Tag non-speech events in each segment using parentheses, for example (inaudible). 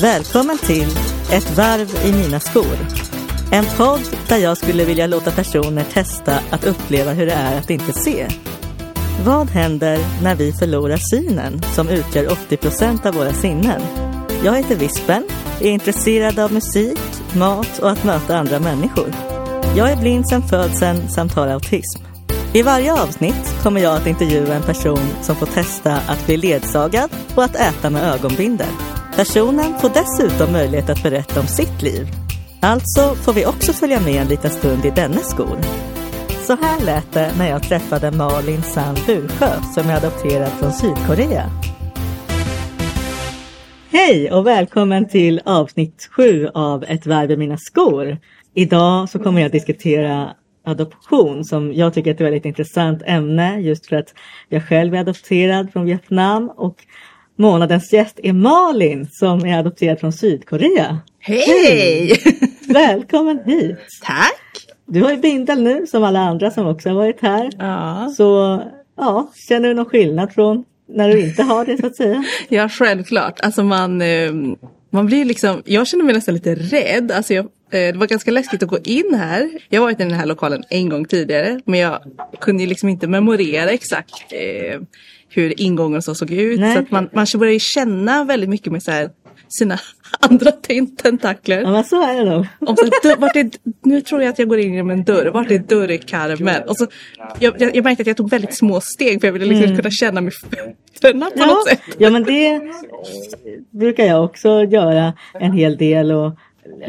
Välkommen till Ett varv i mina skor. En podd där jag skulle vilja låta personer testa att uppleva hur det är att inte se. Vad händer när vi förlorar synen som utgör 80 procent av våra sinnen? Jag heter Vispen, är intresserad av musik, mat och att möta andra människor. Jag är blind sedan födseln samt har autism. I varje avsnitt kommer jag att intervjua en person som får testa att bli ledsagad och att äta med ögonbindel. Personen får dessutom möjlighet att berätta om sitt liv. Alltså får vi också följa med en liten stund i dennes skor. Så här lät det när jag träffade Malin San Bursjö som är adopterad från Sydkorea. Hej och välkommen till avsnitt sju av Ett värv i mina skor. Idag så kommer jag att diskutera adoption som jag tycker är ett väldigt intressant ämne just för att jag själv är adopterad från Vietnam och månadens gäst är Malin som är adopterad från Sydkorea. Hej! Välkommen hit! Tack! Du har ju bindel nu som alla andra som också har varit här. Ja. Så ja, känner du någon skillnad från när du inte har det så att säga? (laughs) ja, självklart. Alltså man, eh, man blir liksom, jag känner mig nästan lite rädd. Alltså jag, eh, det var ganska läskigt att gå in här. Jag har varit i den här lokalen en gång tidigare men jag kunde liksom inte memorera exakt eh, hur ingången så såg ut. Nej. Så att man, man börjar ju känna väldigt mycket med så här, sina (laughs) andra ten- tentakler. Ja men så är det nog. Och så, vart är, nu tror jag att jag går in genom en dörr. Vart är dörrkarmen? Och så, jag, jag, jag märkte att jag tog väldigt små steg för jag ville liksom kunna känna mig fötterna på Ja, något sätt. ja men det brukar jag också göra en hel del och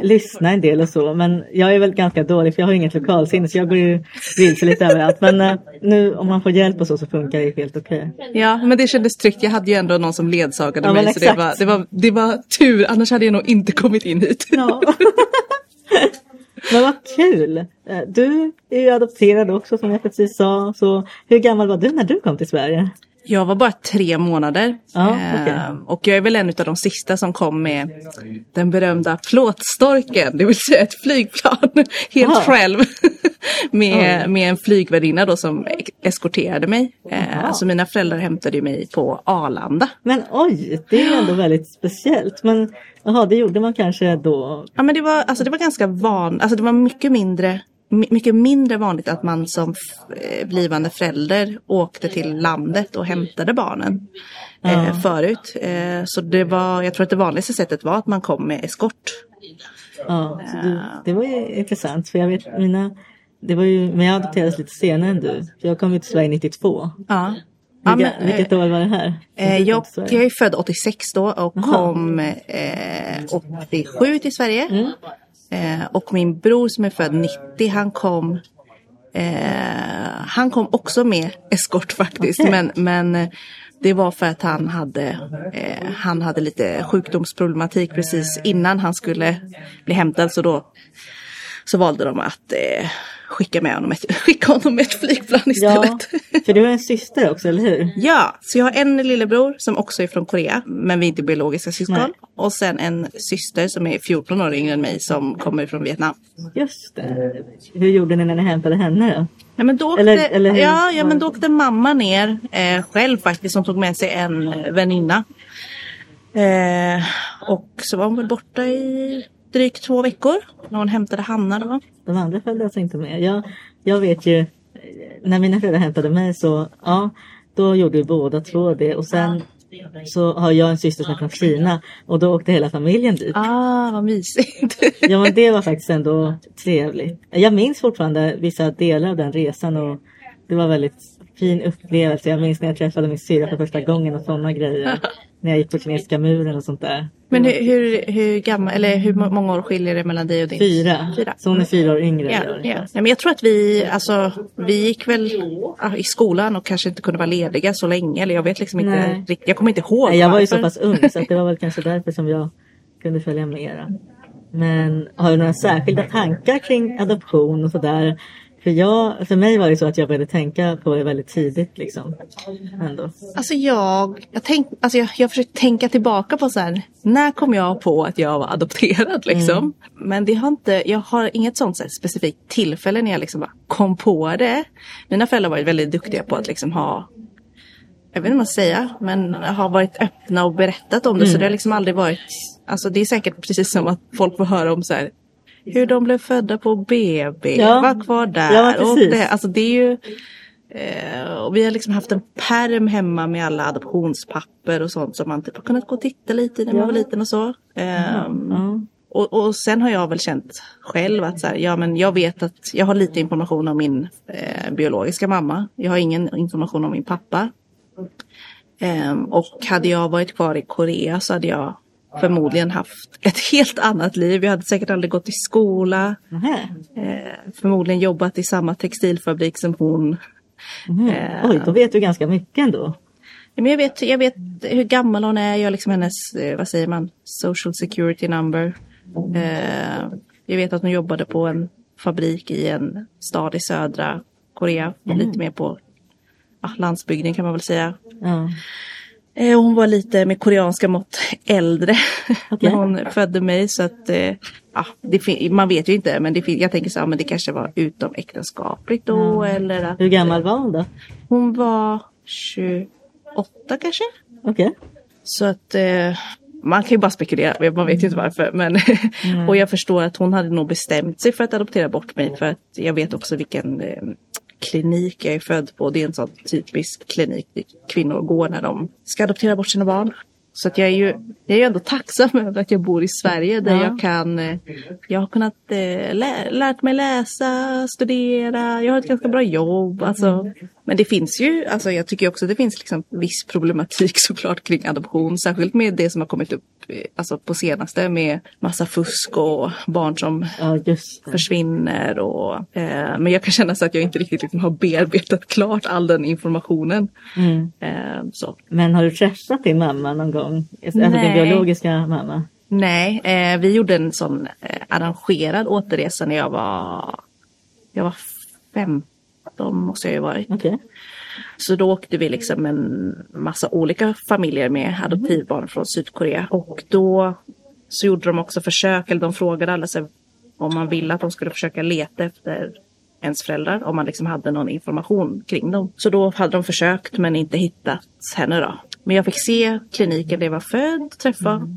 lyssna en del och så. Men jag är väl ganska dålig för jag har inget lokalsinne så jag går ju vilse lite överallt. Men eh, nu om man får hjälp och så så funkar det helt okej. Ja, men det kändes tryggt. Jag hade ju ändå någon som ledsagade Ja, mig. Så det var, det, var, det var tur, annars hade jag nog inte kommit in hit. Ja. (laughs) Men vad kul! Eh, Du är ju adopterad också som jag precis sa. Så hur gammal var du när du kom till Sverige? Jag var bara tre månader. Ja, Eh, okej. Och jag är väl en av de sista som kom med den berömda plåtstorken. Det vill säga ett flygplan (laughs) helt Jaha. själv. (laughs) med, med en flygvärdinna då som eskorterade mig. Eh, alltså mina föräldrar hämtade mig på Arlanda. Men oj, det är ändå väldigt speciellt. Men jaha, det gjorde man kanske då. Ja men det var, alltså, det var ganska van, alltså det var mycket mindre mycket mindre vanligt att man som eh, blivande förälder åkte till landet och hämtade barnen eh, Ja. förut. Eh, så det var, jag tror att det vanligaste sättet var att man kom med eskort. Ja, du, det var ju intressant. För jag vet mina, det var ju, men jag adopterades lite senare än du. Jag kom ju till Sverige 92. Ja. Ja, men, vilket år var det här? Eh, kom jag, jag är född 86 då och Jaha. kom eh, 87 till Sverige. Mm. Eh, och min bror som är född 90 han kom eh, Han kom också med eskort faktiskt. Okej. Men, men eh, det var för att han hade eh, Han hade lite sjukdomsproblematik precis innan han skulle bli hämtad. Så då så valde de att eh, skicka med honom ett, (laughs) skicka honom ett flygplan Ja, istället. för du har en syster också, eller hur? (laughs) Ja, så jag har en lillebror som också är från Korea, men vi är inte biologiska syskon. Nej. Och sen en syster som är 14 år yngre än mig som kommer från Vietnam. Just det. Hur gjorde ni när ni hämtade henne då? Ja, men då åkte, Eller- eller ja, ja, men då åkte mamma ner eh, själv faktiskt som tog med sig en väninna. Eh, och så var hon väl borta i drygt två veckor när hon hämtade Hanna då. De andra följde alltså inte med. Jag, jag vet ju, när mina föräldrar hämtade mig så, ja, då gjorde vi båda två det. Och sen så har jag en syster som är från Kina och då åkte hela familjen dit. Ah, vad mysigt. Ja men det var faktiskt ändå trevligt. Jag minns fortfarande vissa delar av den resan och det var väldigt fin upplevelse. Jag minns när jag träffade min syrra för första gången och sådana grejer. När jag gick på kinesiska muren och sånt där. men hur, hur, hur gammal, eller hur må- många år skiljer det mellan dig och din? Fyra. Fyra. Så hon är fyra år yngre. Ja, ja. Nej, men jag tror att vi, alltså, vi gick väl i skolan och kanske inte kunde vara lediga så länge. Eller jag vet liksom inte Nej. riktigt. Jag kommer inte ihåg. Nej, jag var ju så pass ung så att det var väl kanske därför som jag kunde följa med. Men har du några särskilda tankar kring adoption och sådär? För, jag, för mig var det så att jag började tänka på det väldigt tidigt. Liksom. Ändå. Alltså jag, jag, tänk, alltså jag, jag försöker tänka tillbaka på så här, när kom jag på att jag var adopterad liksom? Mm. Men det har inte, jag har inget sånt så här, specifikt tillfälle när jag liksom kom på det. Mina föräldrar har varit väldigt duktiga på att liksom ha jag vet inte vad man säga, men har varit öppna och berättat om det. Så det har liksom aldrig varit, alltså det är säkert precis som att folk får höra om så här hur de blev födda på BB, Ja. var kvar där. Ja, och det, alltså det är ju, eh, och vi har liksom haft en perm hemma med alla adoptionspapper och sånt som man typ har kunnat gå och titta lite i när man Ja. var liten och så. Ehm, Ja. och, och sen har jag väl känt själv att så här, ja, men jag vet att jag har lite information om min eh, biologiska mamma. Jag har ingen information om min pappa. Ehm, och hade jag varit kvar i Korea så hade jag förmodligen haft ett helt annat liv. Jag hade säkert aldrig gått i skola. Eh, förmodligen jobbat i samma textilfabrik som hon. Eh. Oj, då vet du ganska mycket ändå. Men jag, vet, jag vet hur gammal hon är. Jag har liksom hennes, eh, vad säger man, social security number. Eh, jag vet att hon jobbade på en fabrik i en stad i södra Korea. Lite mer på ja, landsbygden kan man väl säga. Ja. Eh, hon var lite med koreanska mått äldre (laughs) när hon födde mig. Så att, eh, ja, det man vet ju inte. Men det jag tänker så här, men det kanske var utomäktenskapligt då. Eller att Hur gammal var hon då? hon var 28 kanske. Okej. Så att eh, man kan ju bara spekulera, man vet ju inte varför. Men (laughs) och jag förstår att hon hade nog bestämt sig för att adoptera bort mig. För att jag vet också vilken klinik jag är född på. Det är en sån typisk klinik dit kvinnor går när de ska adoptera bort sina barn. Så att jag är ju, jag är ju ändå tacksam (laughs) över att jag bor i Sverige där Ja. jag kan, eh, jag har kunnat eh, lä- lärt mig läsa, studera, jag har ett ganska bra jobb. Alltså, men det finns ju, alltså jag tycker också det finns liksom viss problematik (laughs) såklart kring adoption. Särskilt med det som har kommit upp eh, alltså på senaste med massa fusk och barn som Ja, försvinner. Och, eh, men jag kan känna så att jag inte riktigt liksom har bearbetat (laughs) klart all den informationen. Mm. Eh, så. Men har du träffat din mamma någon gång? Alltså din Nej. biologiska mamma? Nej, eh, vi gjorde en sån eh, arrangerad återresa när jag var, jag var 15 måste jag ju varit. Okej. Så då åkte vi liksom en massa olika familjer med adoptivbarn från Sydkorea. Och då så gjorde de också försök, eller de frågade alla sig om man ville att de skulle försöka leta efter ens föräldrar, om man liksom hade någon information kring dem. Så då hade de försökt men inte hittat henne då. Men jag fick se kliniken där jag var född, träffa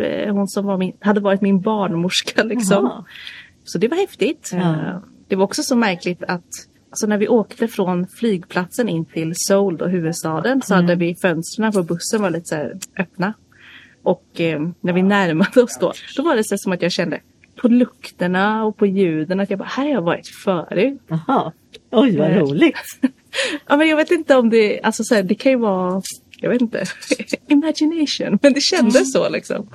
eh, hon som var min, hade varit min barnmorska liksom. Jaha. Så det var häftigt. Ja. Eh, Det var också så märkligt att alltså när vi åkte från flygplatsen in till Seoul, då, huvudstaden, så Mm. hade vi fönstren på bussen var lite så öppna. Och eh, när vi närmade oss då, då var det så som att jag kände på lukterna och på ljuden att jag bara, här har jag varit förut. Jaha. Oj, vad Eh. roligt. (laughs) Ja men jag vet inte om det, alltså så här, det kan ju vara, jag vet inte, (laughs) imagination, men det kändes Mm. så liksom.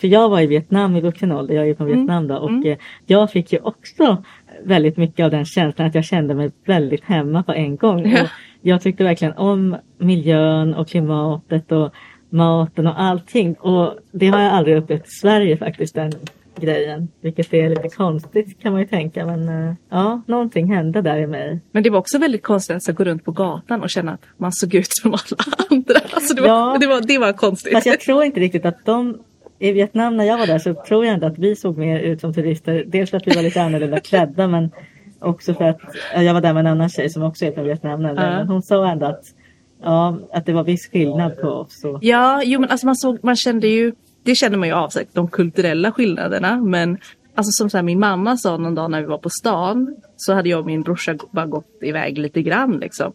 För jag var i Vietnam i vuxen ålder, jag är från Vietnam då och eh, jag fick ju också väldigt mycket av den känslan att jag kände mig väldigt hemma på en gång. Ja. Och jag tyckte verkligen om miljön och klimatet och maten och allting och det har jag aldrig upplevt i Sverige faktiskt den grejen. Vilket är lite konstigt kan man ju tänka men eh, ja, någonting hände där i mig. Men det var också väldigt konstigt att gå runt på gatan och känna att man såg ut som alla andra. Alltså det, var, Ja. det, var, det var konstigt. Fast jag tror inte riktigt att de i Vietnam när jag var där så tror jag ändå att vi såg mer ut som turister. Dels för att vi var lite annorlunda klädda men också för att ja, jag var där med en annan tjej som också är från Vietnam. Men hon sa ändå att, ja, att det var viss skillnad på oss. Och, Ja, jo men alltså man, såg, man kände ju, det kände man ju av sig, de kulturella skillnaderna. Men alltså som så här, min mamma sa någon dag när vi var på stan så hade jag och min brorsa bara gått iväg lite grann liksom.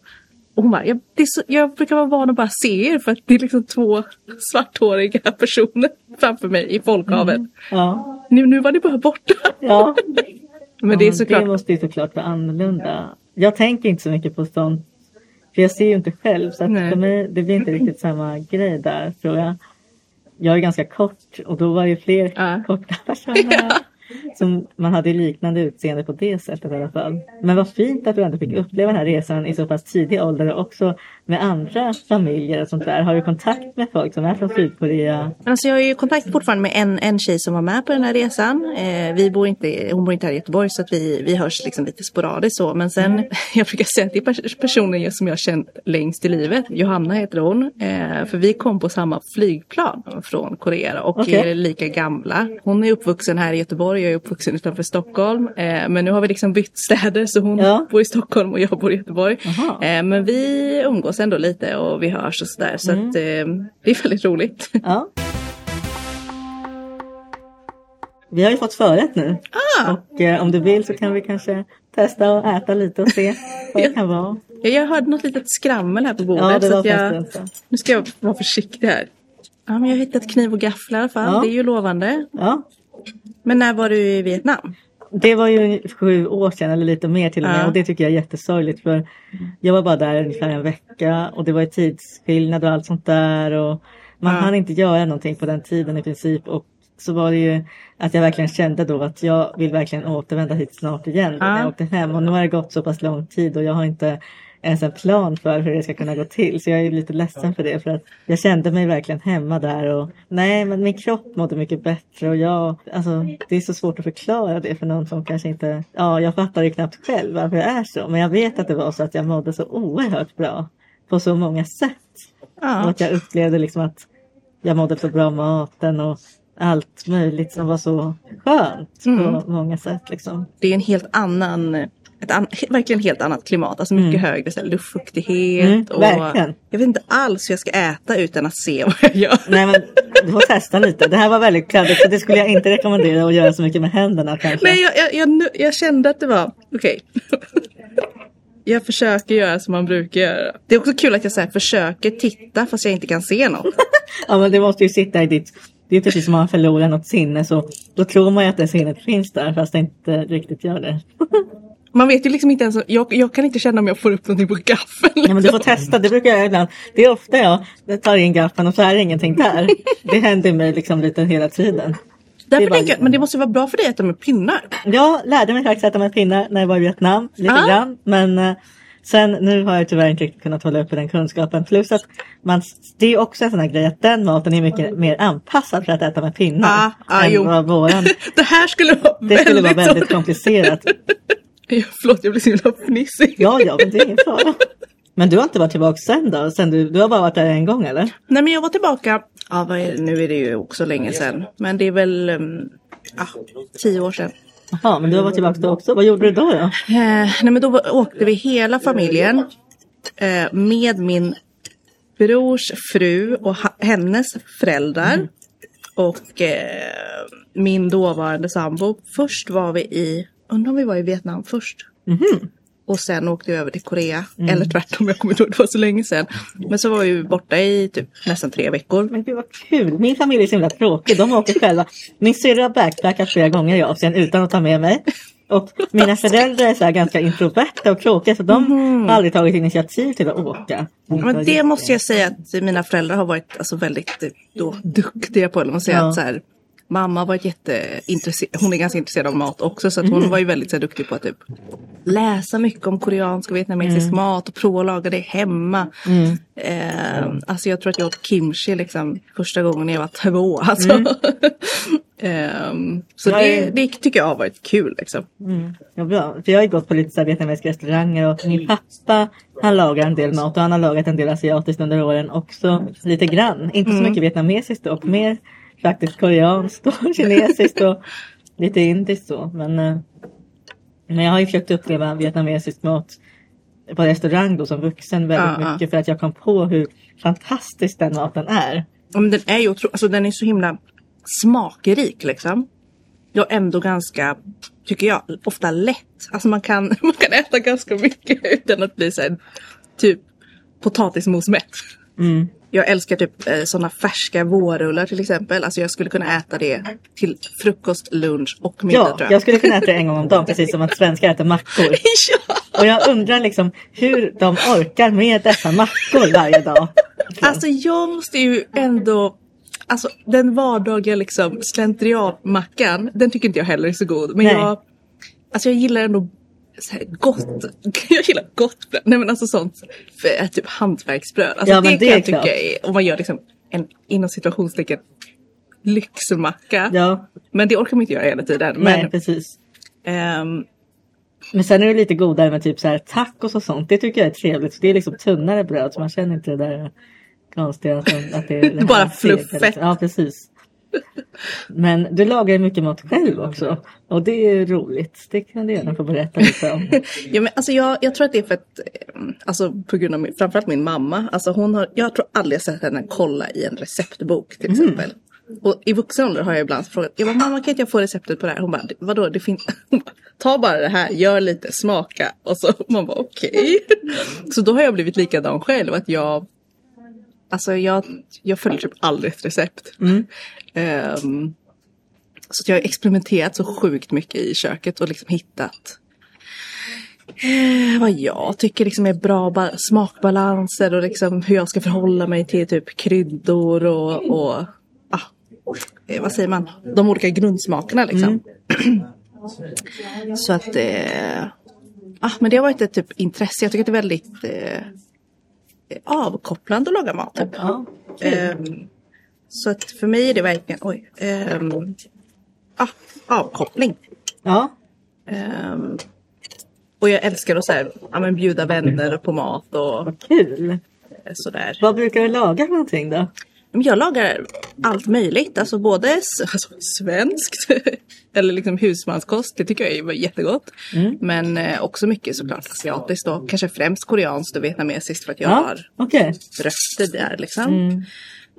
Och hon bara, jag, så, jag brukar vara van att bara se er för att det är liksom två svarthåriga personer framför mig i folkhavet. ja, Nu, nu var ni bara borta. ja. (laughs) Men det är Ja, såklart, det måste ju såklart vara annorlunda. Jag tänker inte så mycket på sånt. För jag ser ju inte själv så att för mig, det blir inte riktigt samma grej där tror jag. Jag är ganska kort och då var det ju fler Ja. korta personer. (laughs) Som man hade liknande utseende på det sättet i alla fall. Men vad fint att du ändå fick uppleva den här resan i så pass tidig ålder och också med andra familjer och sånt där. Har du kontakt med folk som är från Sydkorea? Alltså jag har ju kontakt fortfarande med en, en tjej som var med på den här resan. Eh, vi bor inte, hon bor inte här i Göteborg så att vi, vi hörs liksom lite sporadiskt så. Men sen, (laughs) jag brukar säga att det är pers- personen som jag har känt längst i livet. Johanna heter hon. Eh, för vi kom på samma flygplan från Korea och Okej. är lika gamla. Hon är uppvuxen här i Göteborg Göteborg, jag är uppvuxen utanför Stockholm. Eh, men nu har vi liksom bytt städer så hon Ja. bor i Stockholm och jag bor i Göteborg. Eh, men vi umgås ändå lite och vi hörs och sådär. Så Mm. att, eh, det är väldigt roligt. Ja. Vi har ju fått förrätt nu. Ah, Och eh, om du vill så kan vi kanske testa och äta lite och se vad det kan vara. jag, hörde något litet skrammel här på bordet. Ja, så att jag, så. nu ska jag vara försiktig här. Ja, men jag har hittat kniv och gaffel i alla fall. Ja. Det är ju lovande. Ja, Men när var du i Vietnam? det var ju sju år sedan eller lite mer till och med Ja. och det tycker jag är jättesorgligt för jag var bara där ungefär en vecka och det var ju tidsskillnad och allt sånt där och man Ja. hann inte göra någonting på den tiden i princip och så var det ju att jag verkligen kände då att jag vill verkligen återvända hit snart igen då när Ja. jag åkte hem och nu har det gått så pass lång tid och jag har inte ens en plan för hur det ska kunna gå till så jag är lite ledsen för det för att jag kände mig verkligen hemma där och nej men min kropp mådde mycket bättre och jag, alltså det är så svårt att förklara det för någon som kanske inte, ja jag fattar ju knappt själv varför jag är så men jag vet att det var så att jag mådde så oerhört bra på så många sätt. Och Ja. att jag upplevde liksom att jag mådde så bra maten och allt möjligt som var så skönt Mm. på många sätt liksom. Det är en helt annan, ett an, verkligen helt annat klimat. Alltså mycket högre så här, luftfuktighet. Mm, och verkligen. Jag vet inte alls hur jag ska äta utan att se vad jag gör. Nej men du får testa lite. Det här var väldigt kladdigt så det skulle jag inte rekommendera att göra så mycket med händerna kanske. Nej, jag, jag, jag, jag kände att det var okej. (laughs) jag försöker göra som man brukar göra. Det är också kul att jag så här, försöker titta fast jag inte kan se något. (laughs) Ja men det måste ju sitta i ditt det är precis som om man förlorar något sinne så då tror man ju att det sinnet finns där fast det inte riktigt gör det. (laughs) Man vet ju liksom inte ens, jag, jag kan inte känna om jag får upp någonting på gaffeln. Ja men du får testa, det brukar jag göra ibland. Det är ofta jag tar in gaffeln och så är det ingenting där. Det händer mig liksom lite hela tiden. Därför bara- tänker jag, men det måste vara bra för dig att de är pinnar. Jag lärde mig faktiskt äta med pinnar när jag var i Vietnam, lite Ah. grann. Men eh, sen nu har jag tyvärr inte riktigt kunnat hålla uppe den kunskapen. Plus att man, det är också en sån här grej att den maten är mycket mer anpassad för att äta med pinnar. Ah, ah, än jo. vad våran. (laughs) Det här skulle vara Det skulle vara väldigt... väldigt komplicerat. (laughs) Ja, Förlåt, jag blir så himla fnissig. Ja, ja, men det är ingen fara. Men du har inte varit tillbaka sen då? Sen du, du har bara varit där en gång eller? Nej men jag var tillbaka, ja vad är det? nu är det ju också länge sedan. Men det är väl um, ah, tio år sedan. Jaha, men du har varit tillbaka då också. Vad gjorde du då? då? Eh, nej men då åkte vi hela familjen eh, med min brors fru och hennes föräldrar. Och eh, min dåvarande sambo. Först var vi i, undrar om vi var i Vietnam först. Och sen åkte vi över till Korea. Eller tvärtom, jag kommer inte ihåg, det var så länge sedan. Men så var vi borta i typ nästan tre veckor. Men gud vad kul. Min familj är så himla tråkig. De åker själva. Min syrra har backpackat flera gånger i Asien utan att ta med mig. Och mina föräldrar är så ganska introverta och tråkiga så de har aldrig tagit initiativ till att åka. Men det måste jag säga att mina föräldrar har varit alltså, väldigt eh, då, duktiga på. Eller man säger, Ja. att, så här, mamma varit jätteintresserad, hon är ganska intresserad av mat också. Så att hon var ju väldigt så här, duktig på att typ, läsa mycket om koreansk och vietnamesisk mat och prova att laga det hemma. Eh, alltså jag tror att jag åt kimchi liksom, första gången när jag var två. (laughs) Alltså. Ehm, så det, det tycker jag har varit kul. Liksom. Ja, bra. För jag har ju gått på lite så här vietnamesiska restauranger och min pappa han lagar en del mat och han har lagat en del asiatiskt under åren också. Lite grann. Inte så mycket vietnamesiskt dock. Mer faktiskt koreanskt och (laughs) kinesiskt och lite indiskt så. Men, eh, men jag har ju försökt uppleva vietnamesisk mat på restaurang då som vuxen väldigt Ja, ja. mycket för att jag kom på hur fantastisk den maten är. Ja, Men den är ju otro- alltså den är så himla smakrik liksom. Och ändå ganska, tycker jag, ofta lätt. Alltså man kan, (laughs) man kan äta ganska mycket utan att bli så här, typ potatismosmätt. Mm. Jag älskar typ eh, sådana färska vårrullar till exempel. Alltså jag skulle kunna äta det till frukost, lunch och middag Ja, tror jag. jag skulle kunna äta det en gång om dagen (laughs) precis som att svenskar äter mackor. (laughs) ja! Och jag undrar liksom hur de orkar med dessa mackor varje dag. Alltså jag måste ju ändå Alltså den vardagliga liksom slentrianmackan Den tycker inte jag heller är så god Men Nej. jag Alltså jag gillar ändå så här gott (laughs) Jag gillar gott bröd Nej men alltså sånt för, äh, Typ hantverksbröd Alltså Ja, det, det kan jag tycka klart. är Om man gör liksom en inom situationstecken Lyxmacka Ja, Men det orkar man inte göra hela tiden nej Men precis. ehm, Men sen är det lite godare med typ så här tacos och sånt. Det tycker jag är trevligt. För det är liksom tunnare bröd så man känner inte det där konstiga att, att det (laughs) det Bara fluffet. Ja, precis. Men du lagar mycket mat själv också. Och det är roligt. Det kan du gärna få berätta lite om. (laughs) Ja, men alltså jag, jag tror att det är för att, eh, alltså på grund av min, framförallt min mamma, alltså hon har, jag tror aldrig jag sett henne kolla i en receptbok till exempel. Och i vuxen ålder har jag ibland frågat, jag bara, mamma kan inte jag få receptet på det här? Hon bara, vadå, det finns, (laughs) ta bara det här, gör lite, smaka. Och så man bara, okej. (laughs) Så då har jag blivit likadan själv, att jag, alltså jag, jag följer typ aldrig ett recept. Ehm, så jag har experimenterat så sjukt mycket i köket och liksom hittat eh, vad jag tycker liksom är bra ba- smakbalanser och liksom hur jag ska förhålla mig till typ kryddor och, och ah, eh, vad säger man, de olika grundsmakerna liksom. (clears throat) så att eh, ah, men det har varit ett typ intresse. Jag tycker att det är väldigt eh, avkopplande att laga mat. Typ. Ja. Så att för mig är det verkligen, oj, ehm, ah, avkoppling. ja. Ehm, och jag älskar att så här, ja, men bjuda vänner på mat och Vad kul. eh, sådär. Vad brukar du laga för någonting då? Jag lagar allt möjligt, alltså både alltså, svenskt (laughs) eller liksom husmanskost, det tycker jag är jättegott. Men eh, också mycket såklart asiatiskt då, kanske främst koreanskt och vietnamesiskt för att jag Ja, har okej. rötter där liksom. Ehm,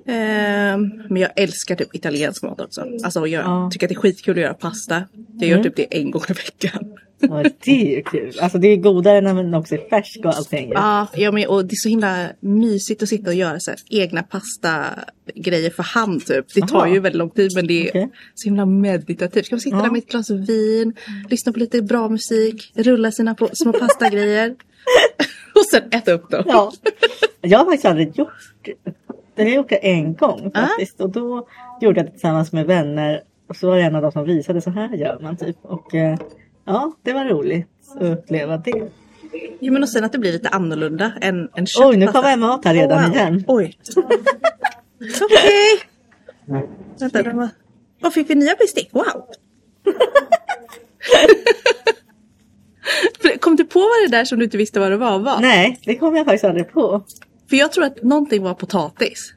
men jag älskar typ italiensk mat också. Alltså jag Ja. tycker att det är skitkul att göra pasta. Jag gör typ det en gång i veckan. Ja, det är ju kul. Alltså det är godare när man också är färsk och allting. Ja, ja men, och det är så himla mysigt att sitta och göra så här, egna pasta-grejer för hand typ. Det tar Aha. ju väldigt lång tid men det är Okej. så himla meditativt. Ska man sitta Ja. där med ett glas vin, lyssna på lite bra musik, rulla sina på, små pastagrejer. (laughs) och sen äta upp dem. Ja. Jag har faktiskt aldrig gjort det. Jag har gjort det en gång faktiskt. Och då gjorde jag det tillsammans med vänner. Och så var det en av dem som visade så här gör man typ. Och eh, ja, det var roligt att uppleva det. Jo men och sen att det blir lite annorlunda än, än köpt Oj, nu kommer jag mat här redan wow. igen. Oj. Okej. Vänta, de var... Vad fick vi nya bestick? Wow. (laughs) Kom du på vad det där som du inte visste vad det var var? Nej, det kom jag faktiskt aldrig på. För jag tror att någonting var potatis.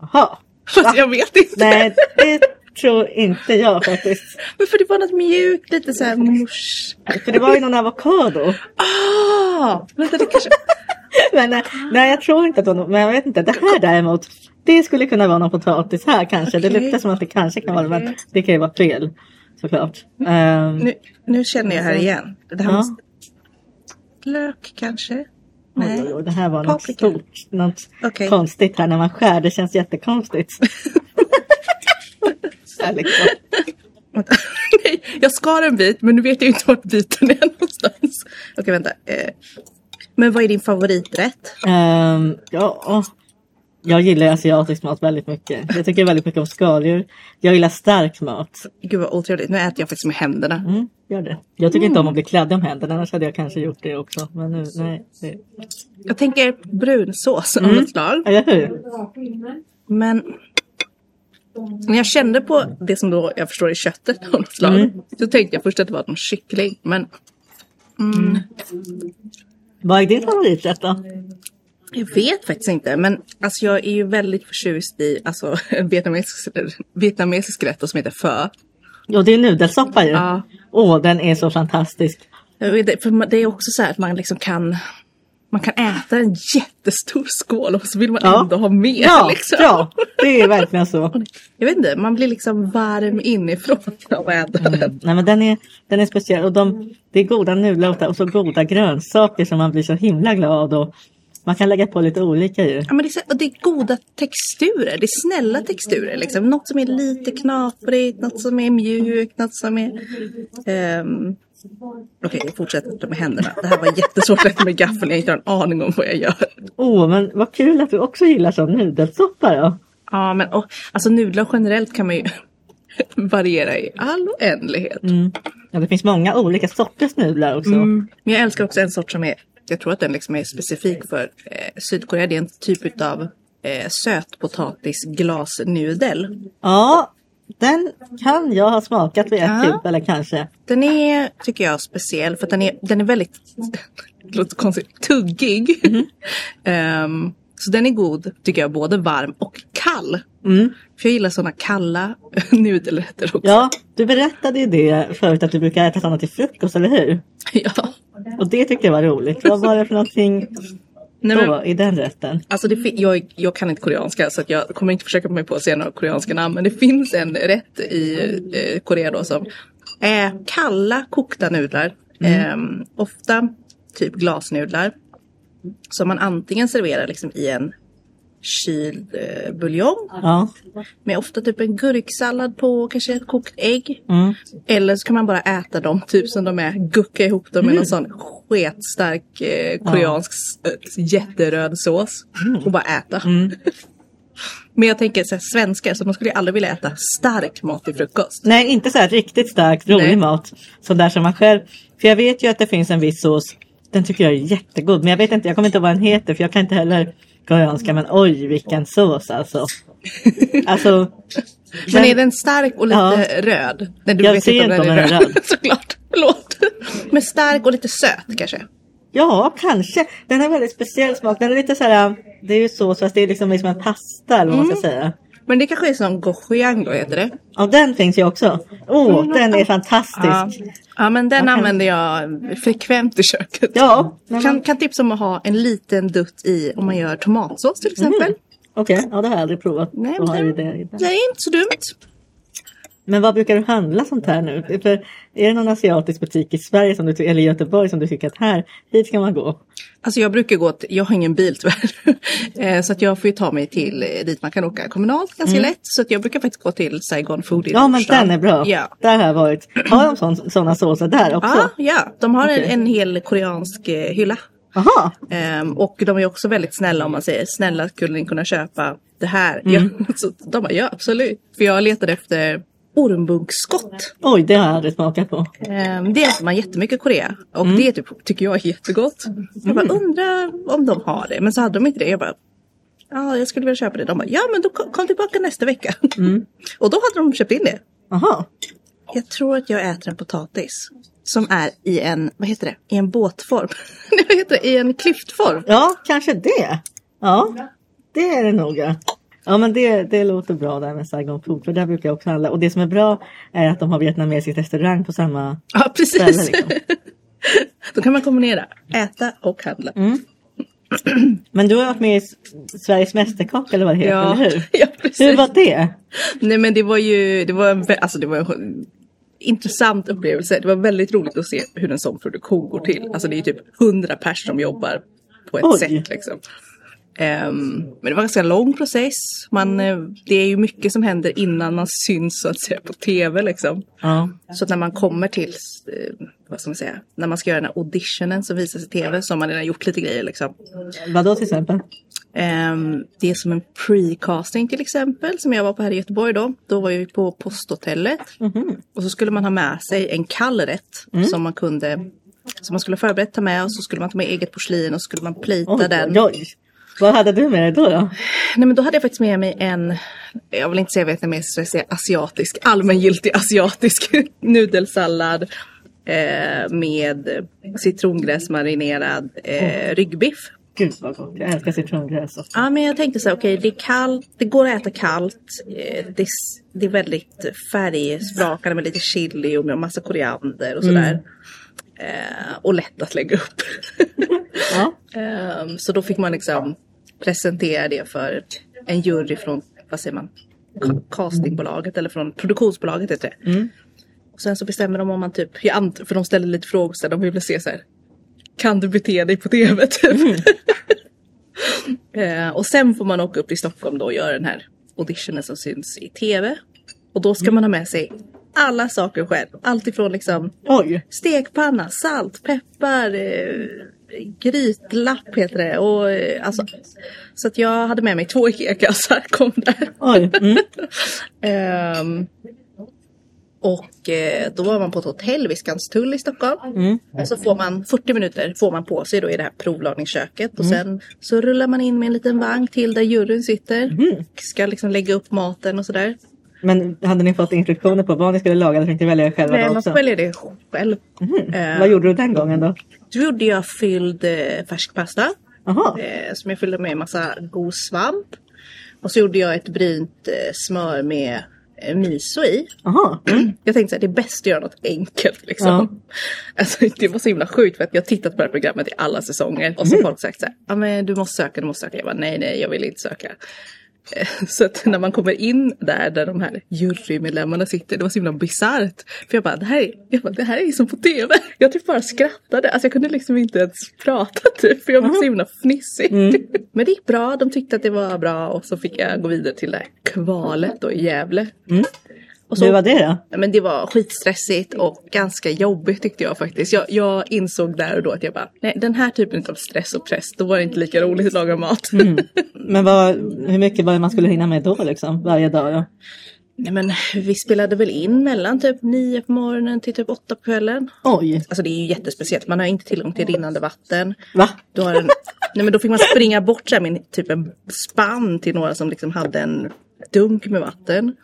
Jaha. Fast jag vet inte. Nej, det tror inte jag faktiskt. (laughs) Men för det var något mjukt, lite så här mors... För det var ju någon avokado. Ah! Vänta, det kanske... (laughs) Men eh, nej, jag tror inte att det någon, men jag vet inte. Det här däremot, det skulle kunna vara någon potatis här kanske. Det Okej. luktar som att det kanske kan vara det, men det kan ju vara fel. Såklart. Ehm, Nu, nu känner jag här igen. Det här Ja. måste... Lök kanske? Oj, Nej. oj, oj, det här var något Paprika. stort. Något Okej. konstigt här när man skär. Det känns jättekonstigt. Här liksom. Nej, jag skar en bit men nu vet jag inte vart biten är någonstans. Okej vänta. Eh, men vad är din favoriträtt? Ehm, ja, jag gillar asiatisk mat väldigt mycket. Jag tycker väldigt mycket om skaldjur. Jag gillar stark mat. Gud vad otrevligt. Nu äter jag faktiskt med händerna. Mm, gör det. Jag tycker inte om att bli klädd om händerna, annars hade jag kanske gjort det också. Men nu, nej. Det... Jag tänker brunsås av Mm. något slag. Eller hur? Men när jag kände på det som då jag förstår är köttet av något slag. Mm. Så tänkte jag först att det var någon kyckling. Men Vad är din favoriträtt då? Jag vet faktiskt inte. Men alltså jag är ju väldigt förtjust i alltså, (laughs) vietnamesisk, vietnamesisk rätt som heter pho. Jo, det är nudelsoppa ju. Ja. Åh, den är så fantastisk. Det, för det är också så här att man liksom kan man kan äta en jättestor skål och så vill man Ja. ändå ha mer. Ja, liksom. ja, det är verkligen så. (laughs) Jag vet inte, man blir liksom varm inifrån av att äta den. Nej, men den är, den är speciell och de, det är goda nudlar och så goda grönsaker som man blir så himla glad och man kan lägga på lite olika ju. Ja, men det, är, det är goda texturer, det är snälla texturer. Liksom. Något som är lite knaprigt, något som är mjukt, något som är... ehm, Okej, jag fortsätter med händerna. Det här var jättesvårt att med gaffeln, jag har inte en aning om vad jag gör. Åh, men vad kul att du också gillar sån nudelsoppa då. Ja, men och, alltså nudlar generellt kan man ju variera i all oändlighet. Mm. Ja, det finns många olika sorters nudlar också. Mm. Men jag älskar också en sort som är, jag tror att den liksom är specifik för eh, Sydkorea. Det är en typ av eh, sötpotatisglasnudel. Ja, den kan jag ha smakat vid ett Ja. tillfälle kanske. Den är, tycker jag, speciell för den är, den är väldigt, (laughs) det låter konstigt, tuggig. (laughs) Ehm, Så den är god tycker jag, både varm och kall. Mm. För jag gillar sådana kalla (laughs) nudelrätter också. Ja, du berättade ju det förut att du brukar äta sådana till frukost, eller hur? Ja. Och det tyckte jag var roligt. Vad var det för någonting Nej, då men, i den rätten? alltså det, jag, jag kan inte koreanska så jag kommer inte försöka mig på att säga några koreanska namn. Men det finns en rätt i eh, Korea då som är kalla kokta nudlar. Eh, ofta typ glasnudlar. Som man antingen serverar liksom i en kyld eh, buljong. Ja. Med ofta typ en gurksallad på, kanske ett kokt ägg. Mm. Eller så kan man bara äta dem typ som de är, gucka ihop dem med någon sån sketstark eh, koreansk s- jätteröd sås. Och bara äta. Men jag tänker så här, svenskar, så de skulle ju aldrig vilja äta stark mat till frukost. Nej, inte så här riktigt starkt rolig Nej. mat. Så där som man själv. För jag vet ju att det finns en viss sås. Den tycker jag är jättegod. Men jag vet inte, jag kommer inte ihåg vad den heter. För jag kan inte heller koreanska. Men oj, vilken sås alltså. Alltså. Men är den stark och lite Ja. röd? Nej, du Jag vet ser inte om den är röd. (laughs) Såklart, förlåt. Men stark och lite söt kanske? Ja, kanske. Den har väldigt speciell smak. Den är lite så här. Det är ju sås fast det är liksom, liksom en pasta eller vad man ska säga. Men det kanske är som gochujang då heter det? Ja, den finns ju också. Oh, den är fantastisk. Ja, ja men den kan- använder jag frekvent i köket. Ja, men Kan, man- kan tipsa om att ha en liten dutt i om man gör tomatsås till exempel. Okej, ja det har jag aldrig provat. Nej, men det, det är inte så dumt. Men vad brukar du handla sånt här nu? För är det någon asiatisk butik i Sverige som du, eller i Göteborg som du tycker att här, hit ska man gå? Alltså jag brukar gå till, jag har ingen bil tyvärr. (laughs) Eh, så att jag får ju ta mig till eh, dit man kan åka kommunalt ganska lätt. Så att jag brukar faktiskt gå till Saigon Food i Mm. Ja men den är bra. Ja. Där har jag varit. Har de sån, såna såser där också? Ja, ja, de har Okej. en, en hel koreansk eh, hylla. Jaha, Ehm, och de är också väldigt snälla om man säger snälla skulle ni kunna köpa det här? Mm. (laughs) Ja, så de bara ja absolut. För jag letade efter ormbunksskott. oj det har jag aldrig smakat på. Ehm, det äter man jättemycket i Korea. Och Mm. det typ, tycker jag är jättegott. Jag bara undrar om de har det. Men så hade de inte det. Jag bara Ja, jag skulle vilja köpa det. De bara, ja men då kom tillbaka nästa vecka. Mm. (laughs) och då hade de köpt in det. Jaha, Jag tror att jag äter en potatis. Som är i en, vad heter det, i en båtform. (laughs) Vad heter det, i en klyftform. ja kanske det. Ja, det är det nog ja. Men det, det låter bra där med Saigon Food för där brukar jag också handla. Och det som är bra är att de har vietnamesisk restaurang på samma Ja, ställe. precis. Liksom. (laughs) Då kan man kombinera äta och handla. Mm. Men du har varit med i Sveriges Mästerkock eller vad det heter, Ja, eller hur? (laughs) ja, precis. Hur var det? Nej men det var ju, det var en, alltså det var en intressant upplevelse. Det var väldigt roligt att se hur en sån produktion går till. Alltså det är typ hundra pers som jobbar på ett Oj. sätt liksom. Ehm, men det var en ganska lång process. Man, eh, det är ju mycket som händer innan man syns så att säga på tv liksom. Ja. Så att när man kommer till, eh, vad ska man säga, när man ska göra den här auditionen som visas i tv så har man redan gjort lite grejer liksom. Vad då till exempel? Ehm, det är som en pre-casting till exempel som jag var på här i Göteborg då. Då var vi på posthotellet. Mhm. Och så skulle man ha med sig en kall rätt Mm. som man kunde som man skulle förberett ta med och så skulle man ta med eget porslin och så skulle man plita Oj, den. oj. Vad hade du med dig då? då? Nej men då hade jag faktiskt med mig en, jag vill inte säga vietnamesisk, jag säga asiatisk, allmängiltig asiatisk (laughs) nudelsallad eh, med citrongräsmarinerad eh, ryggbiff. Gud vad gott, jag älskar citrongräs. också. Ja men jag tänkte så här, okej det är kallt, det går att äta kallt. Eh, det, det är väldigt färgsprakande med lite chili och med massa koriander och sådär. Eh, och lätt att lägga upp. (laughs) Ja. Ehm, så då fick man liksom presentera det för en jury från, vad säger man, castingbolaget eller från produktionsbolaget heter det. Och sen så bestämmer de om man typ, för de ställer lite frågor så de vill se så här. Kan du bete dig på tv (laughs) typ? (laughs) Eh, och sen får man åka upp till Stockholm då och göra den här auditionen som syns i tv. Och då ska man ha med sig alla saker själv. Allt ifrån liksom Oj, stekpanna, salt, peppar, eh, grytlapp heter det. Och, eh, alltså, så att jag hade med mig två IKEA-kassar, kom där. oj. Mm. (laughs) Ehm, och eh, då var man på ett hotell vid Skanstull i Stockholm. Mm. Så får man 40 minuter får man på sig då i det här provlagningsköket. Mm. Och sen så rullar man in med en liten vagn till där juryn sitter. Mm. Och ska liksom lägga upp maten och sådär. Men hade ni fått instruktioner på vad ni skulle laga eller tänkte välja själva Nej, man också? får välja det själv. Mhm. Eh, Vad gjorde du den gången då? Då gjorde jag fylld eh, färsk pasta. Eh, som jag fyllde med en massa god svamp. Och så gjorde jag ett brynt eh, smör med miso i. Jaha. (clears throat) Jag tänkte att det är bäst att göra något enkelt liksom. Ja. (laughs) Alltså, det var så himla sjukt för att jag har tittat på det här programmet i alla säsonger. Och så har folk sagt så här, men du måste söka, du måste söka. Jag bara, nej nej jag vill inte söka. Eh, Så att när man kommer in där, där de här jurymedlemmarna sitter, det var så himla bisarrt. För jag bara, det här, är, jag bara, det här är som på tv. Jag typ bara skrattade. Alltså jag kunde liksom inte ens prata typ, för jag var så himla fnissig. (laughs) Men det gick bra, de tyckte att det var bra och så fick jag gå vidare till det här kvalet då i Gävle. Och så Hur var det då? Ja, Men det var skitstressigt och ganska jobbigt tyckte jag faktiskt. Jag, jag insåg där och då att jag bara, nej den här typen av stress och press, då var det inte lika roligt att laga mat. (laughs) Men vad, hur mycket var det man skulle hinna med då liksom? Varje dag då? nej men vi spelade väl in mellan typ nio på morgonen till typ åtta på kvällen. Oj. Alltså det är ju jättespeciellt, man har inte tillgång till rinnande vatten. Va? Då, har en, nej men då fick man springa bort så här med typ en spann till några som liksom hade en dunk med vatten.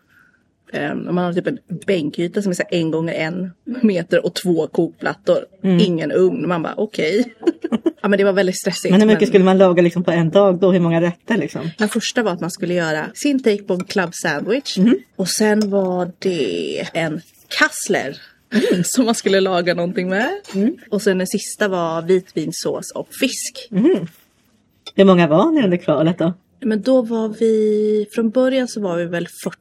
Um, man har typ en bänkyta som är så en gånger en meter och två kokplattor. Ingen ugn. Man bara okej. (laughs) ja men det var väldigt stressigt. Men hur mycket skulle man laga liksom på en dag då? Hur många rätter liksom? Den första var att man skulle göra sin take på en club sandwich. Och sen var det en kassler. (laughs) Som man skulle laga någonting med. Och sen den sista var vitvinsås och fisk. Hur många var ni under kvalet då? Men då var vi, från början så var vi väl 40.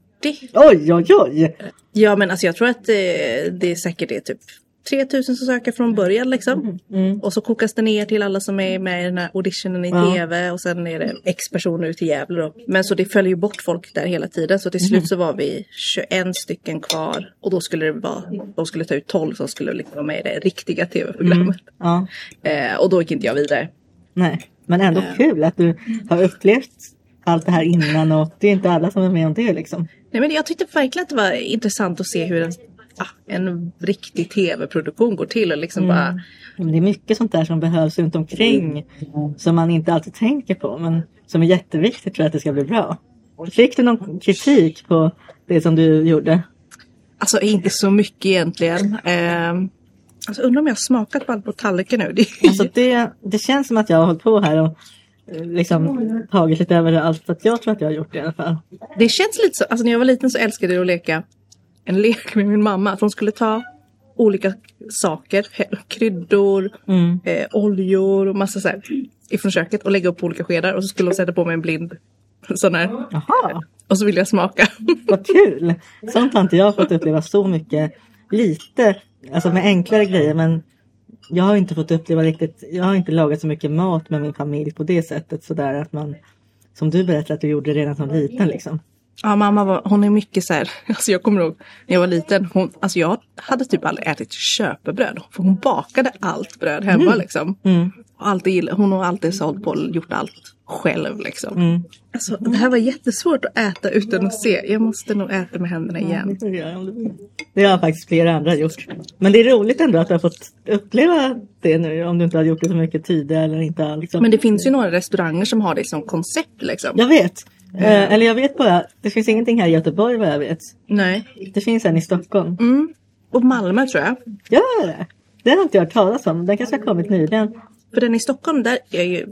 Oj, oj, oj! Ja men alltså jag tror att det, det är säkert det typ 3000 som söker från början liksom. Och så kokas det ner till alla som är med i den här auditionen i Ja. tv och sen är det X personer ut till Gävle då. Men så det följer ju bort folk där hela tiden så till slut så var vi 21 stycken kvar och då skulle det vara, de skulle ta ut 12 som skulle liksom vara med i det riktiga tv-programmet. Ja, Eh, och då gick inte jag vidare. nej. Men ändå kul att du har upplevt allt det här innan och det är inte alla som är med om det liksom. Nej men jag tyckte verkligen att det var intressant att se hur en, ah, en riktig tv-produktion går till och liksom bara Men det är mycket sånt där som behövs runt omkring som man inte alltid tänker på men som är jätteviktigt för att det ska bli bra. Fick du någon kritik på det som du gjorde? Alltså inte så mycket egentligen. Eh, alltså undrar om jag har smakat på allt på tallriken nu. Alltså det, det känns som att jag har hållit på här och liksom tagit lite över allt att jag tror att jag har gjort det i alla fall. Det känns lite så, alltså när jag var liten så älskade jag att leka en lek med min mamma. Att hon skulle ta olika saker, kryddor, Mm. eh, oljor och massa så här ifrån köket och lägga upp på olika skedar och så skulle hon sätta på mig en blind sån här. Jaha, Och så ville jag smaka. (laughs) vad kul! Sånt har inte jag fått uppleva så mycket. Lite, alltså med enklare grejer men jag har inte fått uppleva riktigt, jag har inte lagat så mycket mat med min familj på det sättet sådär att man som du berättade att du gjorde redan som liten liksom. Ja, mamma var, hon är mycket så här, (laughs) alltså jag kommer ihåg när jag var liten, hon, alltså jag hade typ aldrig ätit köpebröd. För hon bakade allt bröd hemma liksom. Och alltid, hon har alltid så hållit på och gjort allt själv liksom. Alltså det här var jättesvårt att äta utan att se. Jag måste nog äta med händerna igen. Det har faktiskt flera andra gjort. Men det är roligt ändå att du har fått uppleva det nu om du inte har gjort det så mycket tidigare eller inte alls. Men det finns ju några restauranger som har det som koncept liksom. Jag vet. Eh, eller jag vet bara, det finns ingenting här i Göteborg vad jag vet. Nej. Det finns en i Stockholm. Mm. Och Malmö tror jag. Gör det? Har inte jag hört talas om. Den kanske har kommit nyligen. För den i Stockholm, där är ju,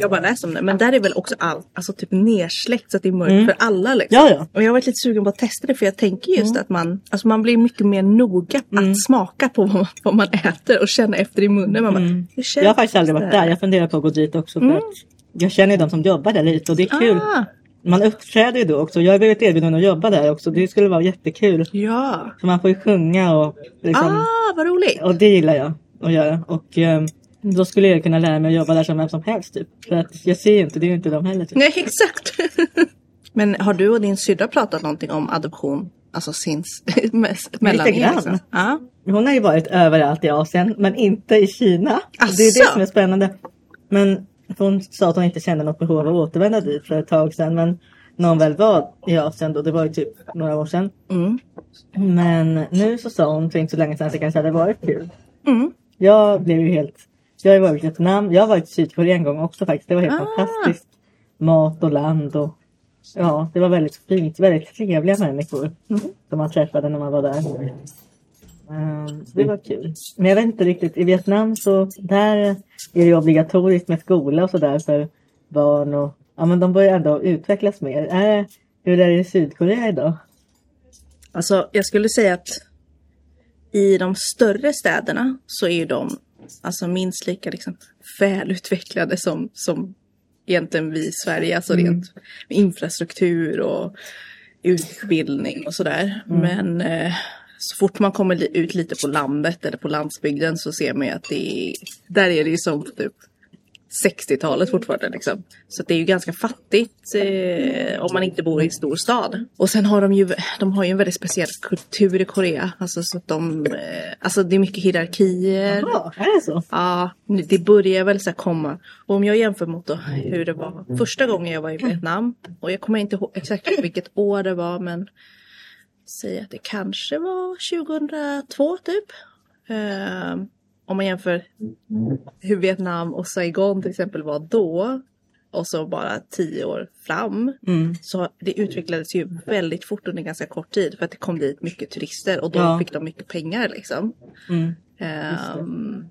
jag bara läst om det, men där är väl också allt, alltså typ nersläckt så att det är mörkt för alla liksom. Ja, ja. Och jag har varit lite sugen på att testa det för jag tänker just att man, alltså man blir mycket mer noga att smaka på vad man, vad man äter och känna efter i munnen. Man bara, känns Jag har faktiskt aldrig varit där. Jag funderar på att gå dit också. För att jag känner ju de som jobbar där lite och det är kul. Ah, Man uppträder ju då också. Jag har blivit erbjuden att jobba där också. Det skulle vara jättekul. ja. För man får ju sjunga och liksom. Ah, vad roligt. Och det gillar jag att göra. Och eh, då skulle jag kunna lära mig att jobba där som vem som helst typ. För att jag ser ju inte, det är ju inte de heller. Typ. Nej, exakt. (laughs) men har du och din syrra pratat någonting om adoption? Alltså (laughs) mest, mellan Lite er? grann. Liksom? Ja. Hon har ju varit överallt i Asien men inte i Kina. Det är det Asså? som är spännande. Men hon sa att hon inte kände något behov av att återvända dit för ett tag sedan. Men när hon väl var i Asien då, det var ju typ några år sedan. Mm. Men nu så sa hon för inte så länge sedan att det kanske hade varit kul. Mm. Jag blev ju helt... Jag har varit i Vietnam. Jag har varit i Sydkorea en gång också faktiskt. Det var helt Ah. fantastiskt. Mat och land och... Ja, det var väldigt fint. Väldigt trevliga människor Mm. som man träffade när man var där. Så det var kul. Men jag vet inte riktigt, i Vietnam så där är det obligatoriskt med skola och sådär för barn och ja men de börjar ändå utvecklas mer. Är, hur är det i Sydkorea idag? Alltså jag skulle säga att i de större städerna så är de alltså minst lika liksom, välutvecklade som, som egentligen vi i Sverige. Alltså rent med infrastruktur och utbildning och sådär. Men eh, så fort man kommer ut lite på landet eller på landsbygden så ser man ju att det är, där är det ju som typ 60-talet fortfarande liksom. Så det är ju ganska fattigt eh, om man inte bor i en stor stad. Och sen har de ju, de har ju en väldigt speciell kultur i Korea. Alltså så att de, eh, alltså det är mycket hierarkier. Ja, är det så? Ja, det börjar väl så komma. Och om jag jämför mot då hur det var första gången jag var i Vietnam. Och jag kommer inte ihåg exakt vilket år det var men säg att det kanske var 2002 typ. Ehm, om man jämför hur Vietnam och Saigon till exempel var då. Och så bara tio år fram. Mm. Så det utvecklades ju väldigt fort under ganska kort tid. För att det kom dit mycket turister och då Ja. fick de mycket pengar liksom. Mm. Ehm,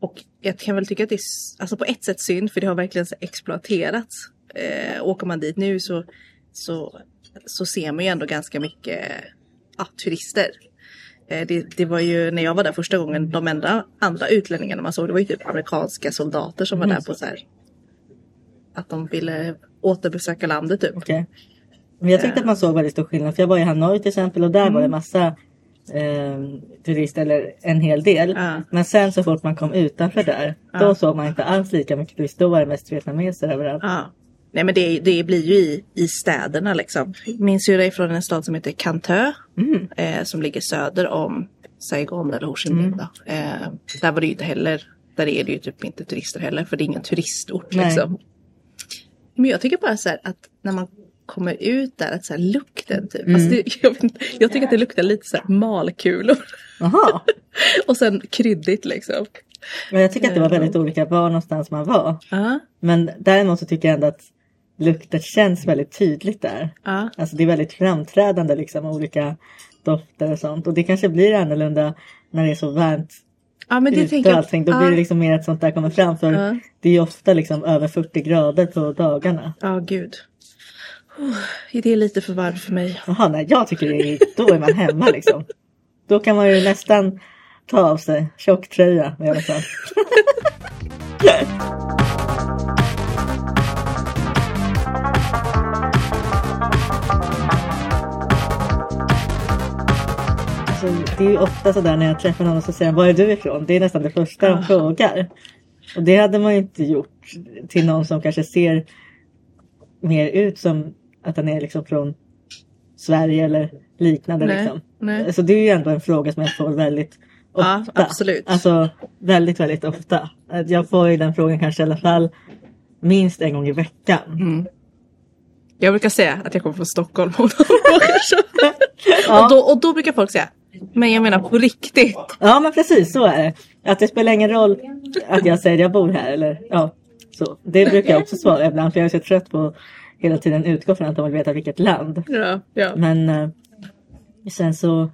och jag kan väl tycka att det är alltså på ett sätt synd för det har verkligen så exploaterats. Eh, åker man dit nu så, så, så ser man ju ändå ganska mycket ja, turister. Eh, det, det var ju när jag var där första gången de enda andra utlänningarna man såg det var ju typ amerikanska soldater som var där på så här att de ville återbesöka landet typ. Okej. Men jag tyckte att man såg väldigt stor skillnad. För jag var i Hanoi till exempel och där var det massa eh, turister, eller en hel del. Ja. Men sen så fort man kom utanför där, då såg man inte alls lika mycket turister. Då var det mest vietnameser överallt. Ja. Nej men det, det blir ju i, i städerna liksom. Min syrra är från en stad som heter Cantö. Mm. Eh, som ligger söder om Saigon eller Ho Chi Minh. Eh, där var det ju inte heller, där är det ju typ inte turister heller för det är ingen turistort Nej. liksom. Men jag tycker bara så här att när man kommer ut där, att så här lukten typ. Mm. Alltså det, jag, jag tycker att det luktar lite så här malkulor. (laughs) Och sen kryddigt liksom. Men jag tycker att det var väldigt olika var någonstans man var. Ja, Men däremot så tycker jag ändå att lukten känns väldigt tydligt där. ja, Alltså det är väldigt framträdande liksom olika dofter och sånt. Och det kanske blir annorlunda när det är så varmt ja men det ute tänker jag. allting. Då ja. blir det liksom mer att sånt där kommer fram. För Ja. det är ju ofta liksom över 40 grader på dagarna. Ja, gud. Oh, är det lite för varmt för mig? Jaha, nej jag tycker det är, då är man hemma liksom. Då kan man ju nästan ta av sig tjocktröja i alla fall. (laughs) Alltså, det är ju ofta sådär när jag träffar någon och så säger var är du ifrån? Det är nästan det första de frågar. Och det hade man ju inte gjort till någon som kanske ser mer ut som att den är liksom från Sverige eller liknande. Nej, liksom. nej. Så det är ju ändå en fråga som jag får väldigt Ja, ofta. absolut. Alltså väldigt, väldigt ofta. Jag får ju den frågan kanske i alla fall minst en gång i veckan. Mm. Jag brukar säga att jag kommer från Stockholm. Ja. (laughs) och, då, och då brukar folk säga, men jag menar på riktigt. Ja men precis så är det. Att det spelar ingen roll att jag säger jag bor här eller ja. Så. Det brukar jag också svara ibland för jag är så trött på att hela tiden utgå från att de vill veta vilket land. Ja, ja. Men eh, sen så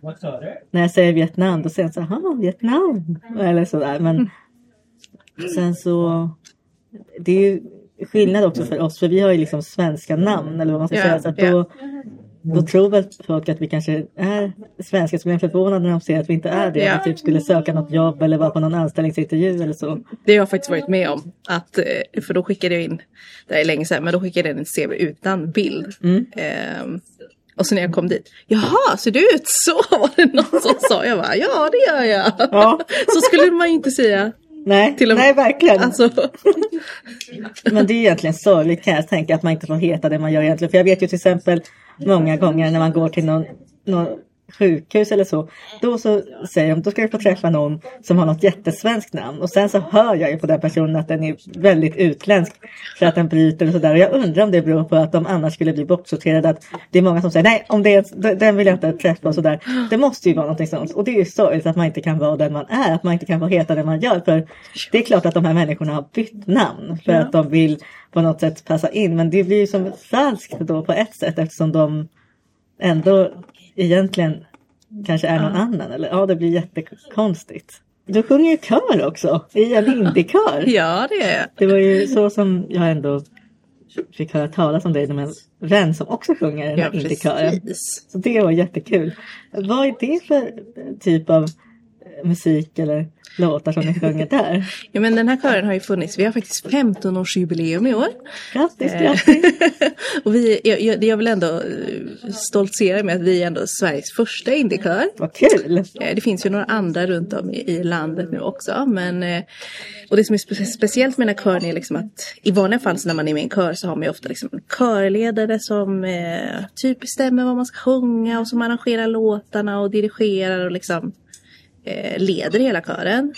när jag säger Vietnam då säger jag så här, "Ah, Vietnam. Eller sådär. Men sen så det är ju skillnad också för oss för vi har ju liksom svenska namn eller vad man ska Ja, säga. Så att då, då tror väl folk att vi kanske är svenskar blir de förvånade när de ser att vi inte är det. Ja. Vi typ skulle söka något jobb eller vara på någon anställningsintervju eller så. Det har jag faktiskt varit med om. Att, eh, för då skickade jag in, det här är länge sedan, men då skickade jag in en CV utan bild. Mm. Ehm, och så när jag kom dit, jaha, ser du ut så? (laughs) Var det någon som sa. Jag bara, ja det gör jag. Ja. (laughs) Så skulle man ju inte säga. Nej, Till och med- nej verkligen. Alltså, (laughs) Men det är egentligen sorgligt kan jag tänka att man inte får heta det man gör egentligen. För jag vet ju till exempel många gånger när man går till någon, någon sjukhus eller så. Då så säger de, då ska du få träffa någon som har något jättesvenskt namn. Och sen så hör jag ju på den personen att den är väldigt utländsk. För att den bryter och sådär. Och jag undrar om det beror på att de annars skulle bli bortsorterade. Att det är många som säger, nej om det är, den vill jag inte träffa och sådär. Det måste ju vara någonting sånt. Och det är ju sorgligt att man inte kan vara den man är. Att man inte kan få heta det man gör. För det är klart att de här människorna har bytt namn. För Ja. att de vill på något sätt passa in. Men det blir ju som falskt då på ett sätt eftersom de ändå egentligen kanske är någon annan. Eller ja, det blir jättekonstigt. Du sjunger ju kör också, i en indiekör. (laughs) Ja, det är jag. Det var ju så som jag ändå fick höra talas om dig med en vän som också sjunger i den Ja, här indiekören. precis. Så det var jättekul. Vad är det för typ av musik eller låtar som ni sjunger där? (laughs) Ja, men den här kören har ju funnits. Vi har faktiskt 15-årsjubileum i år. Grattis, Eh, grattis! (laughs) och vi, jag, jag, vill ändå eh, stoltsera med att vi är ändå Sveriges första indiekör. Vad kul! Eh, Det finns ju några andra runt om i, i landet nu också. Men, och det som är spe speciellt med den här kören är liksom att i vanliga fall när man är med i en kör så har man ju ofta liksom en körledare som eh, typ bestämmer vad man ska sjunga och som arrangerar låtarna och dirigerar och liksom Eh, leder hela kören.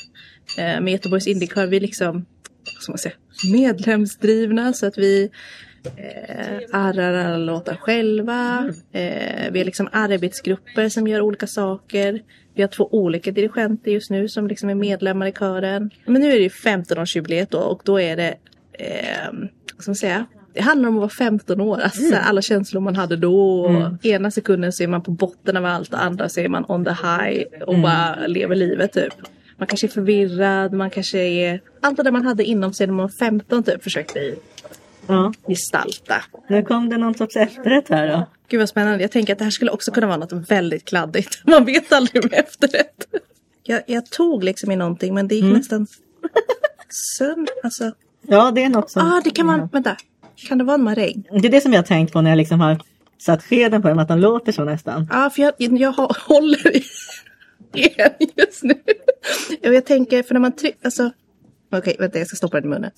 Eh, med Göteborgs indiekör vi är liksom vad ska man säga, medlemsdrivna så att vi eh, arrar alla låtar själva. Eh, vi är liksom arbetsgrupper som gör olika saker. Vi har två olika dirigenter just nu som liksom är medlemmar i kören. Men nu är det ju 15-årsjubileet då och då är det, eh, vad ska man säga, det handlar om att vara 15 år, alltså så här, alla känslor man hade då. Och Ena sekunden så är man på botten av allt och andra så är man on the high och bara lever livet typ. Man kanske är förvirrad, man kanske är... Allt det där man hade inom sig när man var 15 typ försökte vi Ja, gestalta. nu kom det någon sorts efterrätt här då. Gud vad spännande. Jag tänker att det här skulle också kunna vara något väldigt kladdigt. (laughs) Man vet aldrig med efterrätt. Jag, jag tog liksom i någonting men det gick nästan sönder. Alltså, Ja, det är något som... ah, det kan man... Vänta. Kan det vara en maräng? Det är det som jag har tänkt på när jag liksom har satt skeden på dem, att de låter så nästan. Ja, för jag, jag håller i en just nu. Ja, Jag tänker, för när man trycker... Alltså... Okej, vänta jag ska stoppa den i munnen.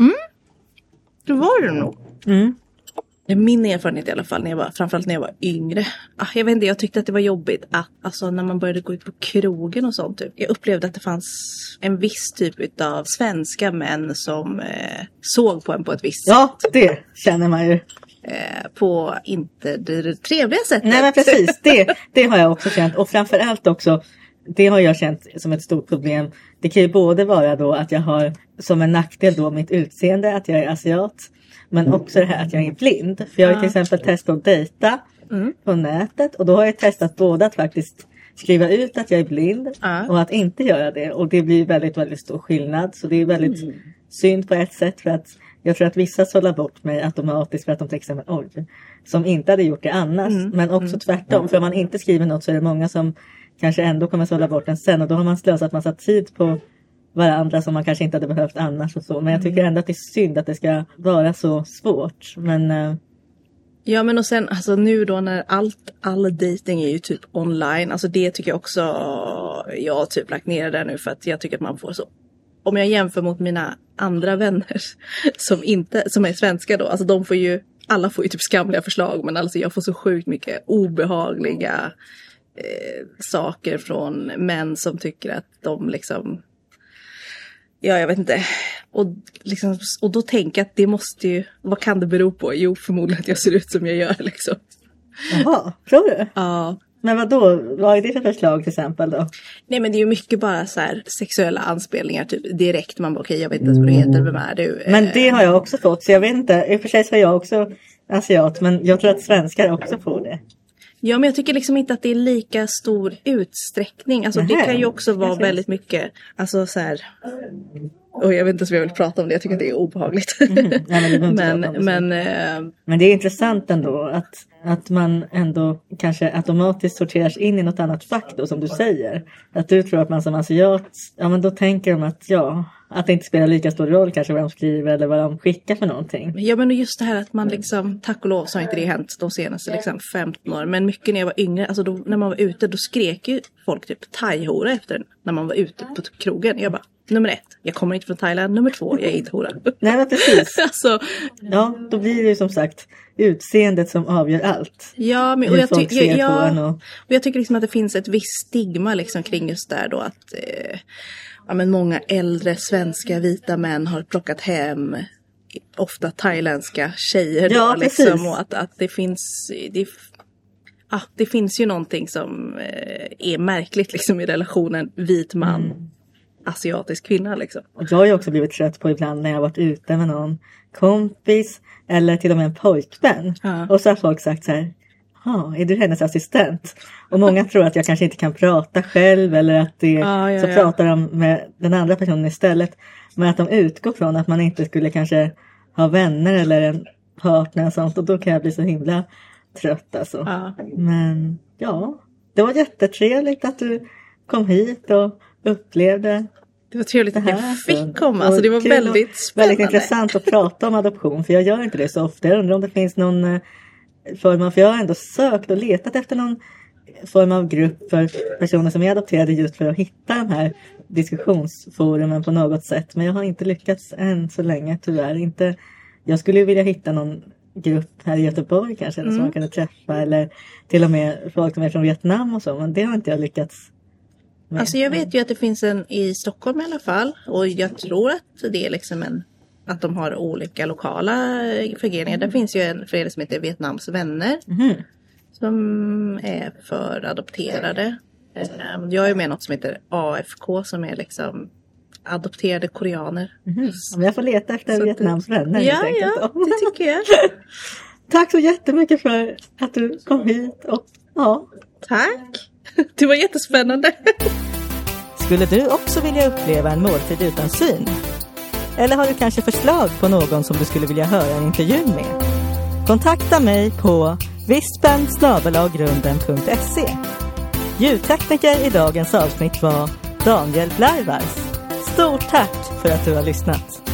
Mm. Det var det nog. Mm. Det är min erfarenhet i alla fall, när jag var, framförallt när jag var yngre. Ah, jag vet inte, jag tyckte att det var jobbigt att alltså, när man började gå ut på krogen och sånt. Typ. Jag upplevde att det fanns en viss typ av svenska män som eh, såg på en på ett visst Ja, det känner man ju. eh, på inte det trevliga sättet. Nej men precis, det, det har jag också känt. Och framförallt också, det har jag känt som ett stort problem. Det kan ju både vara då att jag har som en nackdel då mitt utseende, att jag är asiat. Men också det här att jag är blind. För jag har till exempel testat att dejta på nätet. Och då har jag testat både att faktiskt skriva ut att jag är blind Ja. och att inte göra det. Och det blir väldigt, väldigt stor skillnad. Så det är väldigt synd på ett sätt. För att jag tror att vissa sållar bort mig automatiskt för att de till exempel oj, som inte hade gjort det annars. Men också tvärtom. För om man inte skriver något så är det många som kanske ändå kommer sålla bort en sen. Och då har man slösat massa tid på varandra som man kanske inte hade behövt annars. Och så. Men jag tycker ändå att det är synd att det ska vara så svårt. Men eh, Ja men och sen alltså nu då när allt, all dating är ju typ online. Alltså det tycker jag också jag har typ lagt ner det där nu för att jag tycker att man får så. Om jag jämför mot mina andra vänner (laughs) som inte, som är svenska då. Alltså de får ju, alla får ju typ skamliga förslag men alltså jag får så sjukt mycket obehagliga eh, saker från män som tycker att de liksom Ja, jag vet inte. Och, liksom, och då tänker jag att det måste ju, vad kan det bero på? Jo, förmodligen att jag ser ut som jag gör liksom. jaha, tror du? Ja. Men vad då? Vad är det för förslag till exempel då? Nej men det är ju mycket bara så här sexuella anspelningar typ direkt. Man bara okej jag vet inte ens vad du heter, vem är du? Men Eh, det har jag också fått. Så jag vet inte. I och för sig så är jag också asiat. Men jag tror att svenskar också får det. Ja men jag tycker liksom inte att det är lika stor utsträckning. Alltså det kan ju också vara väldigt mycket, alltså så här. Och jag vet inte om jag vill prata om det, jag tycker att det är obehagligt. Nej, men, (laughs) men, men eh, men det är intressant ändå att, att man ändå kanske automatiskt sorteras in i något annat fack då som du säger. Att du tror att man som asiat, ja men då tänker de att ja, att det inte spelar lika stor roll kanske vad de skriver eller vad de skickar för någonting. Ja men just det här att man liksom, tack och lov så har inte det hänt de senaste liksom 15 åren. Men mycket när jag var yngre, alltså då, när man var ute då skrek ju folk typ thai-hora efter en när man var ute på krogen. Jag bara, nummer ett, jag kommer inte från Thailand. Nummer två, jag är inte hora. (laughs) Nej men precis. (laughs) alltså, Ja, då blir det ju som sagt utseendet som avgör allt. ja men och jag, ty- ser ja, och... och jag tycker liksom att det finns ett visst stigma liksom kring just där då att eh, ja, men många äldre svenska vita män har plockat hem ofta thailändska tjejer. Ja, då, liksom, precis. och att, att det finns det, ah, det finns ju någonting som eh, är märkligt liksom i relationen vit man, Mm. asiatisk kvinna liksom. Och jag har ju också blivit trött på ibland när jag varit ute med någon kompis eller till och med en pojkvän. Ja. Och så har folk sagt så här. Jaha, är du hennes assistent? Och många tror att jag kanske inte kan prata själv eller att det Ja, ja, så ja. pratar de med den andra personen istället. Men att de utgår från att man inte skulle kanske ha vänner eller en partner och sånt och då kan jag bli så himla trött alltså. Ja. Men ja, det var jättetrevligt att du kom hit och upplevde Det var trevligt det att jag fick komma. Alltså, det var väldigt spännande. Väldigt intressant att prata om adoption för jag gör inte det så ofta. Jag undrar om det finns någon eh, form av, för jag har ändå sökt och letat efter någon form av grupp för personer som är adopterade just för att hitta de här diskussionsforumen på något sätt. Men jag har inte lyckats än så länge tyvärr. Inte, jag skulle ju vilja hitta någon grupp här i Göteborg kanske eller som Mm. man kunde träffa eller till och med folk som är från Vietnam och så men det har inte jag lyckats med. Alltså jag vet ju att det finns en i Stockholm i alla fall. Och jag tror att det är liksom en att de har olika lokala föreningar. Det finns ju en förening som heter Vietnams vänner. Mhm. Som är för adopterade. Eh, Jag är med i något som heter AFK som är liksom adopterade koreaner. Men jag får leta efter Så Vietnams vänner helt Ja, ja, det (laughs) tycker jag. Tack så jättemycket för att du kom hit och ja, Tack! (laughs) Det var jättespännande. Skulle du också vilja uppleva en måltid utan syn? Eller har du kanske förslag på någon som du skulle vilja höra en intervju med? Kontakta mig på vispen Ljudtekniker i dagens avsnitt var Daniel Blarvars. Stort tack för att du har lyssnat!